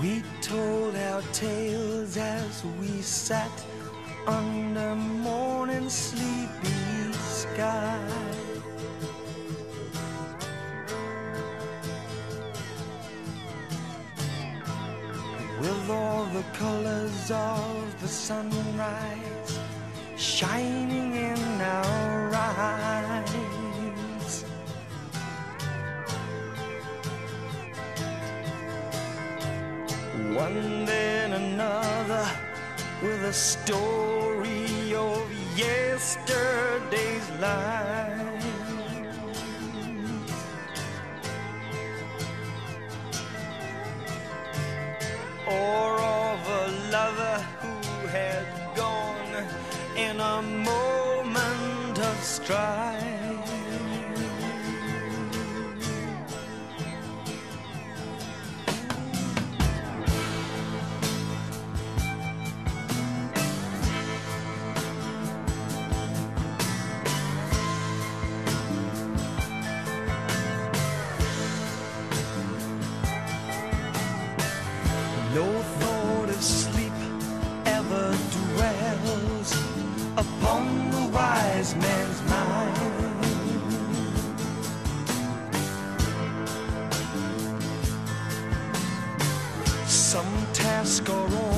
We told our tales as we sat under morning sleepy sky. With all the colors of the sunrise shining in our eyes. One then another with a story of yesterday's life. Or of a lover who had gone in a moment of strife. No thought of sleep ever dwells upon the wise man's mind. Some task or audience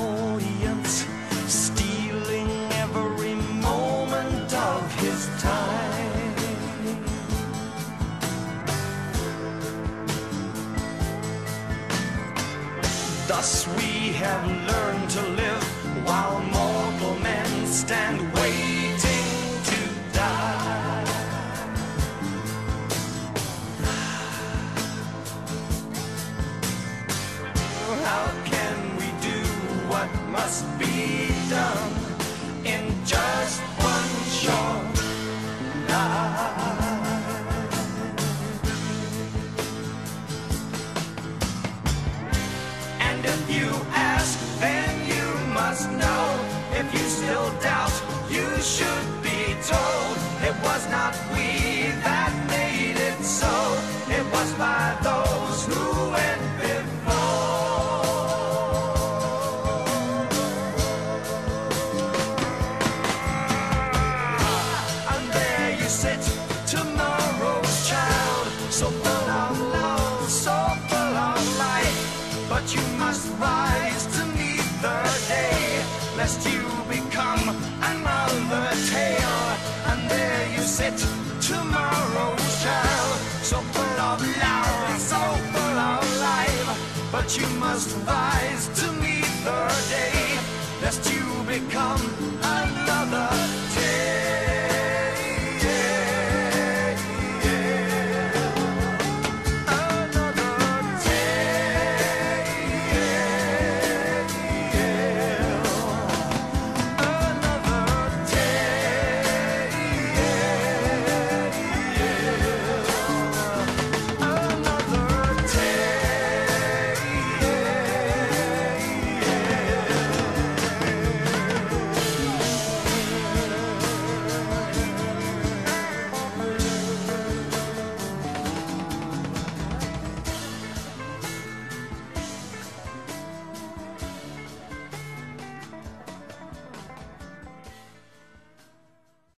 Thus we have learned to live while still doubt, you should be told. It was not we that made it so. It was by those who went before. And there you sit, tomorrow's child, so full of love, so full of life. But you must rise to meet the day, lest you you must rise to meet the day, lest you become